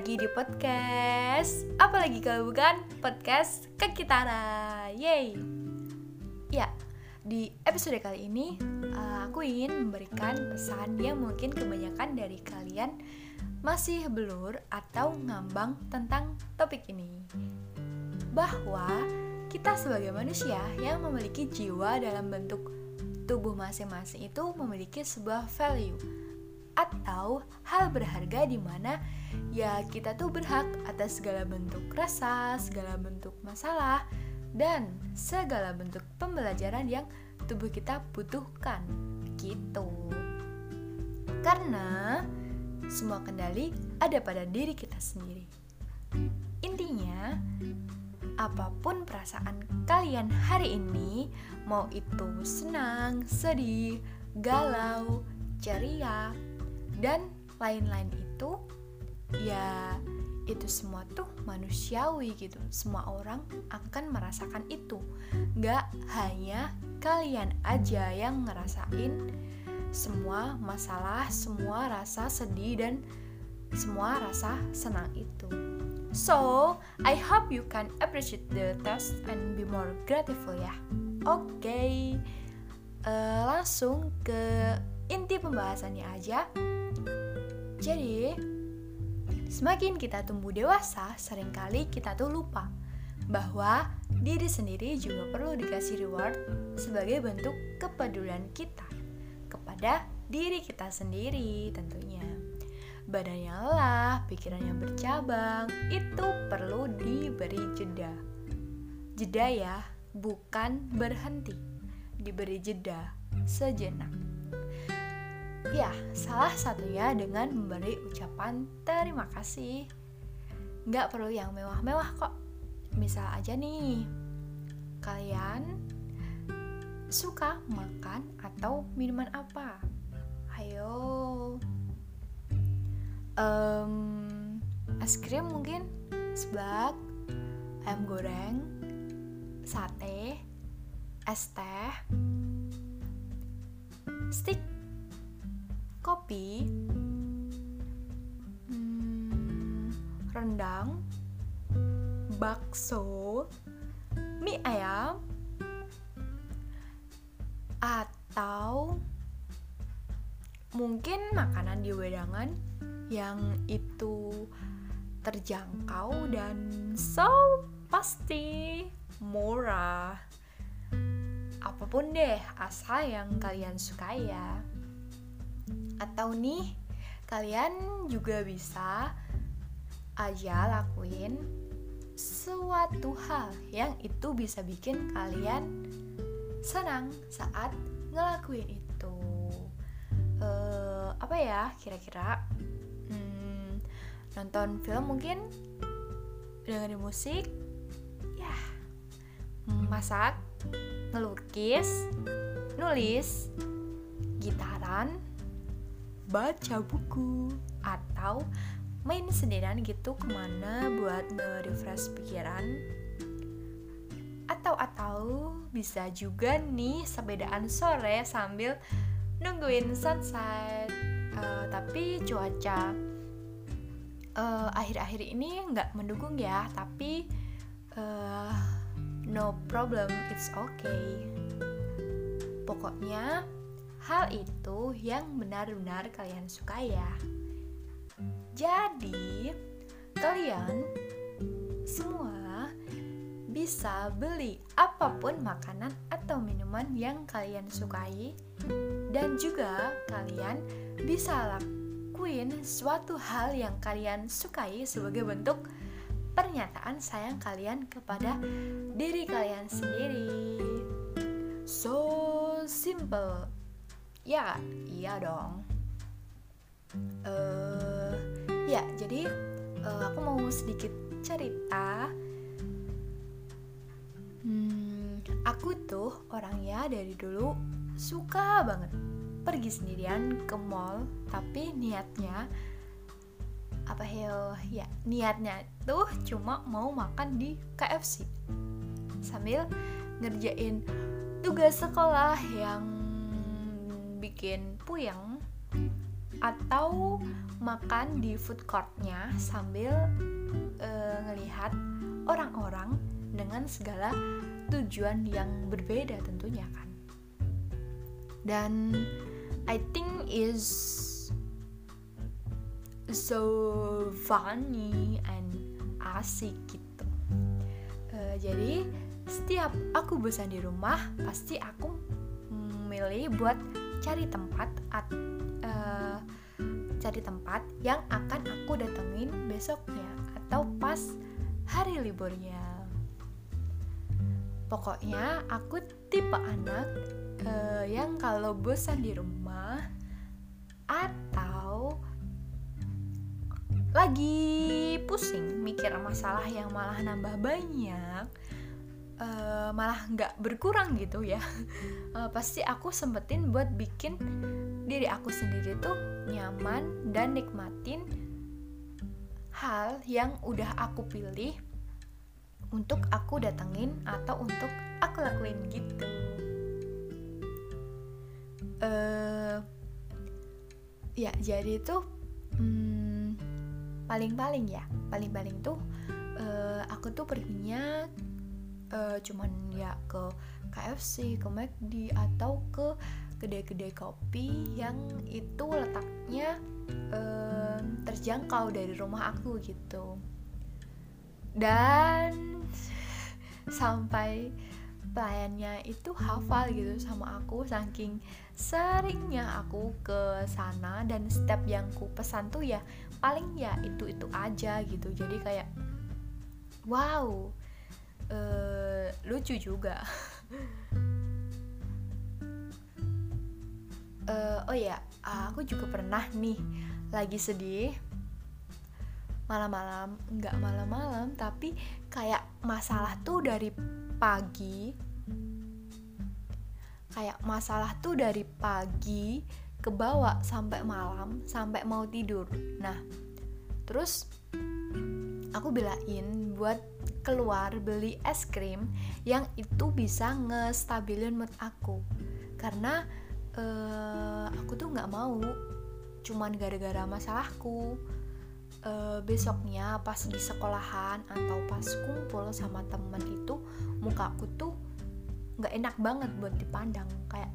lagi di podcast. Apalagi kalau bukan podcast Kekitara Yeay Ya, di episode kali ini uh, Aku ingin memberikan pesan yang mungkin kebanyakan dari kalian Masih belur atau ngambang tentang topik ini. Bahwa kita sebagai manusia yang memiliki jiwa dalam bentuk tubuh masing-masing itu memiliki sebuah value atau hal berharga di mana ya kita tuh berhak atas segala bentuk rasa, segala bentuk masalah, dan segala bentuk pembelajaran yang tubuh kita butuhkan gitu. Karena semua kendali ada pada diri kita sendiri. Intinya, apa pun perasaan kalian hari ini, mau itu senang, sedih, galau, ceria, dan lain-lain itu ya itu semua tuh manusiawi gitu. Semua orang akan merasakan itu. Nggak hanya kalian aja yang ngerasain semua masalah semua rasa sedih dan semua rasa senang itu. So I hope you can appreciate the test and be more grateful ya. Oke. Okay. uh, eh, langsung ke inti pembahasannya aja jadi Semakin kita tumbuh dewasa, sering kali kita tuh lupa bahwa diri sendiri juga perlu dikasih reward sebagai bentuk kepedulian kita kepada diri kita sendiri tentunya. Badannya lelah, pikirannya bercabang, itu perlu diberi jeda. Jeda ya, bukan berhenti. Diberi jeda sejenak. Ya, salah satunya dengan memberi ucapan terima kasih. Nggak perlu yang mewah-mewah kok. Misal aja nih, kalian suka makan atau minuman apa? Ayo. Um, es krim mungkin, seblak, ayam goreng, sate, es teh, stick kopi, hmm, rendang, bakso, mie ayam, atau mungkin makanan di wedangan yang itu terjangkau dan so pasti murah. Apa pun deh, asal yang kalian suka ya. Atau nih, kalian juga bisa aja lakuin suatu hal yang itu bisa bikin kalian senang saat ngelakuin itu. Uh, apa ya kira-kira? Hmm, nonton film mungkin, dengerin musik, ya, masak, ngelukis, nulis, gitaran, baca buku. Atau main sendirian gitu ke mana buat nge-refresh pikiran. Atau atau bisa juga nih sepedaan sore sambil nungguin sunset. Uh, tapi cuaca uh, akhir-akhir ini nggak mendukung ya tapi uh, no problem it's okay. Pokoknya hal itu yang benar-benar kalian suka ya. Jadi, kalian semua bisa beli apa pun makanan atau minuman yang kalian sukai dan juga kalian bisa lakuin suatu hal yang kalian sukai sebagai bentuk pernyataan sayang kalian kepada diri kalian sendiri. So simple ya iya dong. Uh, ya jadi uh, aku mau sedikit cerita. Hmm, aku tuh orangnya dari dulu suka banget pergi sendirian ke mall tapi niatnya apa ya ya niatnya tuh cuma mau makan di KFC sambil ngerjain tugas sekolah yang bikin puyeng atau makan di food courtnya sambil uh, ngelihat orang-orang dengan segala tujuan yang berbeda tentunya kan. Dan I think is so funny and asik gitu. Uh, jadi setiap aku bosan di rumah pasti aku milih buat cari tempat at, uh, cari tempat yang akan aku datengin besoknya atau pas hari liburnya. Pokoknya aku tipe anak uh, yang kalau bosan di rumah atau lagi pusing mikir masalah yang malah nambah banyak uh, malah nggak berkurang gitu ya. Uh, pasti aku sempetin buat bikin diri aku sendiri tuh nyaman dan nikmatin hal yang udah aku pilih untuk aku datengin atau untuk aku lakuin gitu. Uh, ya jadi tuh hmm, paling-paling ya paling-paling tuh uh, aku tuh perginya uh, cuman ya ke KFC, ke McD atau ke kedai-kedai kopi yang itu letaknya uh, terjangkau dari rumah aku gitu. Dan sampai pelayannya itu hafal gitu sama aku saking seringnya aku ke sana dan step yang ku pesan tuh ya paling ya itu itu aja gitu jadi kayak wow uh, lucu juga. Uh, oh ya aku juga pernah nih lagi sedih. Malam-malam nggak malam-malam tapi kayak masalah tuh dari pagi kayak masalah tuh dari pagi ke bawah sampai malam sampai mau tidur. Nah terus aku belain buat keluar beli es krim yang itu bisa ngestabilin mood aku. Karena uh, aku tuh nggak mau cuman gara-gara masalahku. Uh, besoknya pas di sekolahan atau pas kumpul sama temen itu muka aku tuh nggak enak banget buat dipandang. Kayak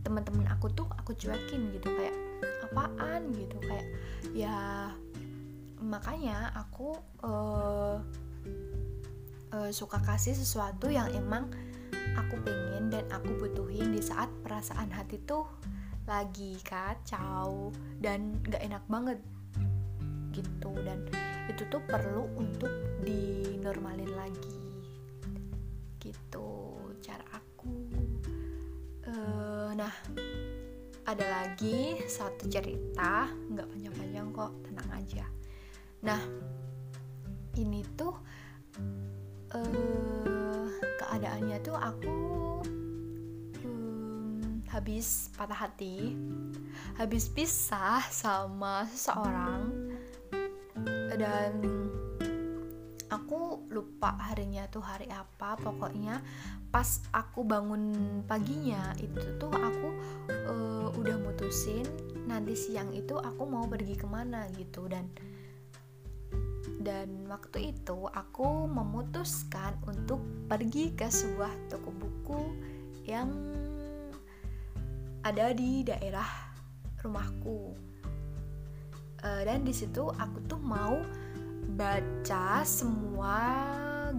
teman-teman aku tuh aku cuekin gitu kayak apaan? gitu kayak ya makanya aku uh, uh, suka kasih sesuatu yang emang aku pengen dan aku butuhin di saat perasaan hati tuh lagi kacau dan gak enak banget. Gitu dan itu tuh perlu untuk dinormalin lagi. Gitu cara aku. Uh, nah ada lagi satu cerita nggak panjang-panjang kok tenang aja. Nah ini tuh uh, keadaannya tuh aku um, habis patah hati habis pisah sama seseorang dan aku lupa harinya tuh hari apa. Pokoknya pas aku bangun paginya itu tuh aku uh, udah mutusin nanti siang itu aku mau pergi ke mana gitu. Dan dan waktu itu aku memutuskan untuk pergi ke sebuah toko buku yang ada di daerah rumahku. Uh, dan di situ aku tuh mau baca semua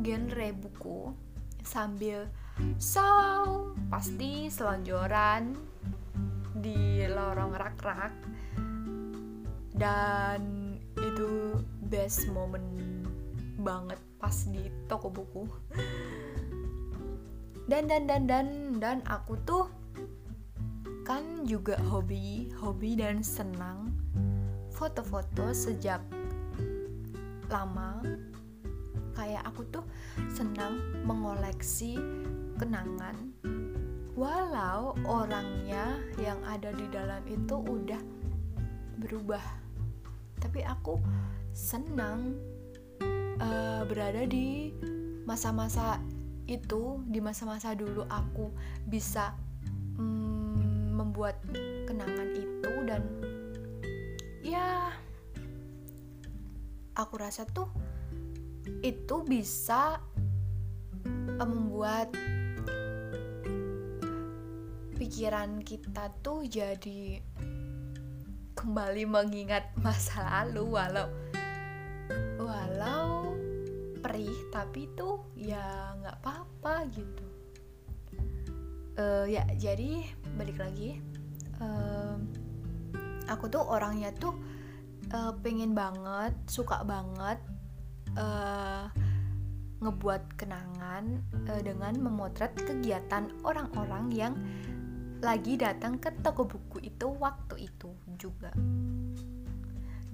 genre buku sambil so pasti selonjoran di lorong rak-rak. Dan itu best moment banget pas di toko buku. Dan dan dan dan dan aku tuh kan juga hobi hobi dan senang foto-foto sejak lama. Kayak aku tuh senang mengoleksi kenangan. Walau orangnya yang ada di dalam itu udah berubah tapi aku senang uh, berada di masa-masa itu di masa-masa dulu aku bisa mm, membuat kenangan itu dan ya aku rasa tuh itu bisa uh, membuat pikiran kita tuh jadi kembali mengingat masa lalu walau walau perih tapi tuh ya nggak apa-apa gitu. Uh, ya jadi balik lagi uh, aku tuh orangnya tuh uh, pengen banget suka banget uh, ngebuat kenangan uh, dengan memotret kegiatan orang-orang yang lagi datang ke toko buku itu waktu itu juga.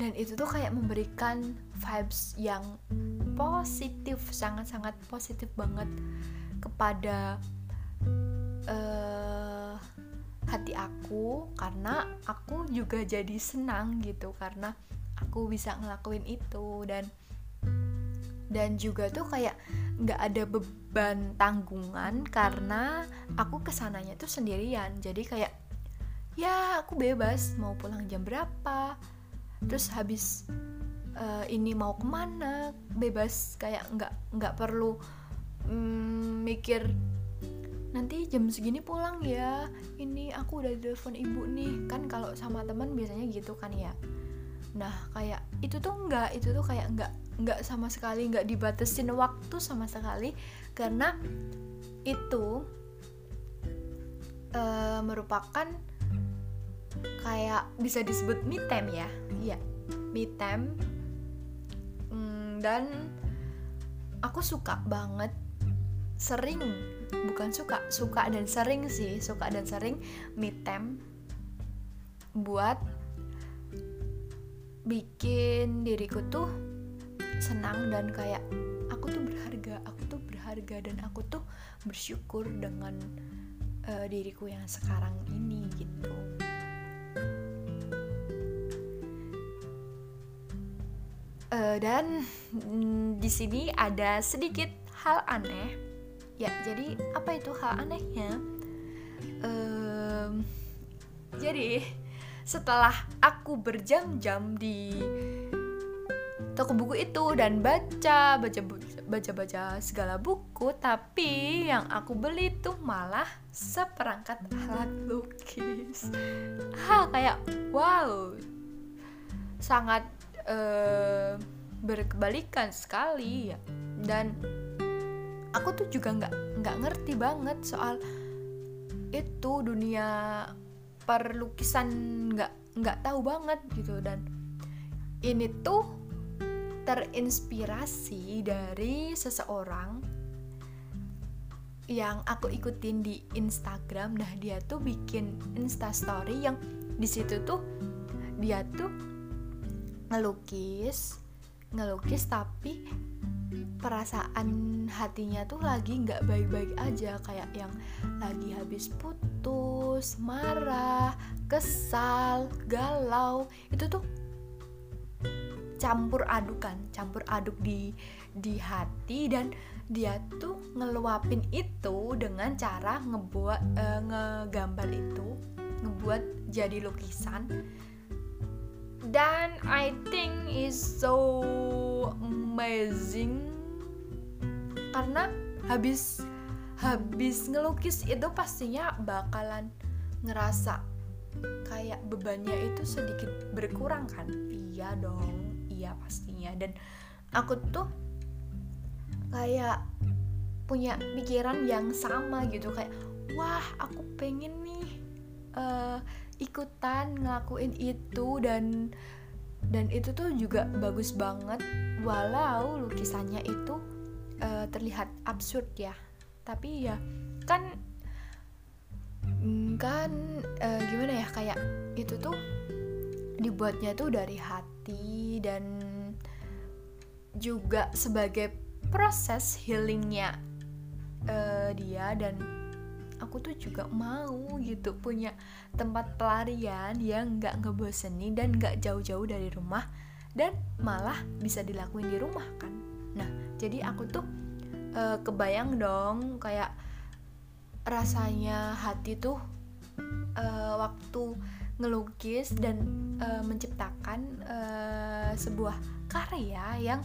Dan itu tuh kayak memberikan vibes yang positif sangat-sangat positif banget kepada uh, hati aku. Karena aku juga jadi senang gitu karena aku bisa ngelakuin itu. Dan dan juga tuh kayak nggak ada beban tanggungan karena aku ke sananya tuh sendirian. Jadi kayak ya aku bebas mau pulang jam berapa terus habis uh, ini mau ke mana bebas. Kayak nggak nggak perlu mm, mikir nanti jam segini pulang ya ini aku udah telepon ibu nih. Kan kalau sama teman biasanya gitu kan ya. Nah kayak itu tuh nggak itu tuh kayak nggak nggak sama sekali nggak dibatasin waktu sama sekali. Karena itu uh, merupakan kayak bisa disebut me time ya. Iya me time. Hmm, dan aku suka banget sering bukan suka suka dan sering sih suka dan sering me time buat bikin diriku tuh senang dan kayak aku tuh berharga aku tuh berharga dan aku tuh bersyukur dengan uh, diriku yang sekarang ini gitu. Uh, dan mm, di sini ada sedikit hal aneh. Ya jadi apa itu hal anehnya? Um, jadi setelah aku berjam-jam di toko buku itu dan baca baca baca baca segala buku. Tapi yang aku beli tuh malah seperangkat alat lukis. Ha kayak wow. Sangat uh, berkebalikan sekali ya. Dan aku tuh juga nggak nggak ngerti banget soal itu dunia perlukisan nggak nggak tahu banget gitu. Dan ini tuh terinspirasi dari seseorang yang aku ikutin di Instagram. Nah, dia tuh bikin Insta story yang di situ tuh dia tuh ngelukis, ngelukis tapi perasaan hatinya tuh lagi nggak baik-baik aja kayak yang lagi habis putus, marah, kesal, galau itu tuh campur adukan campur aduk di di hati dan dia tuh ngeluapin itu dengan cara ngebuat uh, ngegambar itu ngebuat jadi lukisan. Dan I think is so amazing karena habis habis ngelukis itu pastinya bakalan ngerasa kayak bebannya itu sedikit berkurang kan? Iya dong iya pastinya. Dan aku tuh kayak punya pikiran yang sama gitu kayak wah aku pengen nih uh, ikutan ngelakuin itu dan dan itu tuh juga bagus banget. Walau lukisannya itu uh, terlihat absurd ya. Tapi ya kan kan uh, gimana ya kayak itu tuh dibuatnya tuh dari hati dan juga sebagai proses healingnya uh, dia dan aku tuh juga mau gitu punya tempat pelarian yang nggak ngebosenin dan nggak jauh-jauh dari rumah dan malah bisa dilakuin di rumah kan. Nah jadi aku tuh uh, kebayang dong kayak rasanya hati tuh uh, waktu ngelukis dan uh, menciptakan uh, sebuah karya yang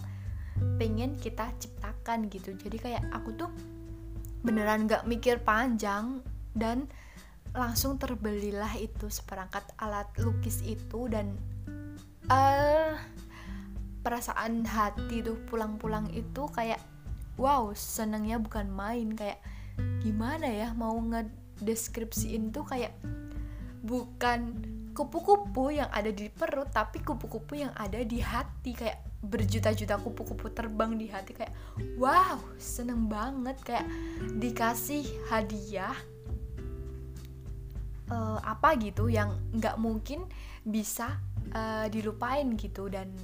pengen kita ciptakan gitu. Jadi kayak aku tuh beneran gak mikir panjang dan langsung terbelilah itu seperangkat alat lukis itu dan uh, perasaan hati tuh pulang-pulang itu kayak wow senangnya bukan main. Kayak gimana ya mau ngedeskripsiin tuh kayak bukan kupu-kupu yang ada di perut tapi kupu-kupu yang ada di hati. Kayak berjuta-juta kupu-kupu terbang di hati. Kayak wow seneng banget. Kayak dikasih hadiah uh, apa gitu yang nggak mungkin bisa uh, dilupain gitu. Dan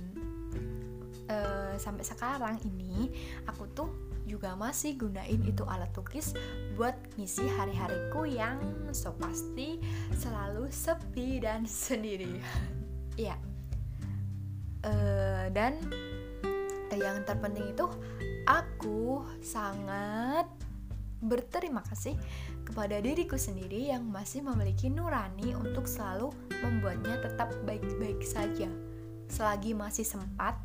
uh, sampai sekarang ini aku tuh juga masih gunain itu alat lukis buat ngisi hari-hariku yang so pasti selalu sepi dan sendiri. Ya uh, dan yang terpenting itu aku sangat berterima kasih kepada diriku sendiri yang masih memiliki nurani untuk selalu membuatnya tetap baik-baik saja. Selagi masih sempat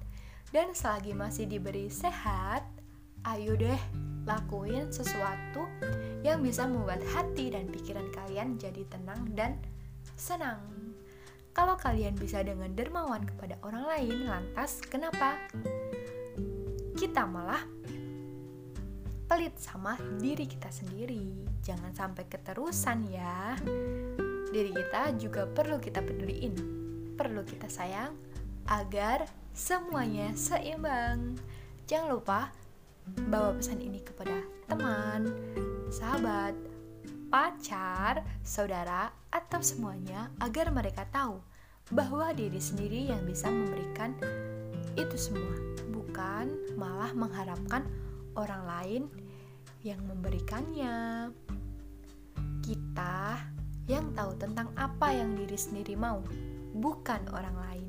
dan selagi masih diberi sehat, ayo deh lakuin sesuatu yang bisa membuat hati dan pikiran kalian jadi tenang dan senang. Kalau kalian bisa dengan dermawan kepada orang lain, lantas kenapa kita malah pelit sama diri kita sendiri? Jangan sampai keterusan ya. Diri kita juga perlu kita peduliin, perlu kita sayang agar semuanya seimbang. Jangan lupa bawa pesan ini kepada teman, sahabat, pacar, saudara, atau semuanya agar mereka tahu bahwa diri sendiri yang bisa memberikan itu semua, bukan malah mengharapkan orang lain yang memberikannya. Kita yang tahu tentang apa yang diri sendiri mau, bukan orang lain.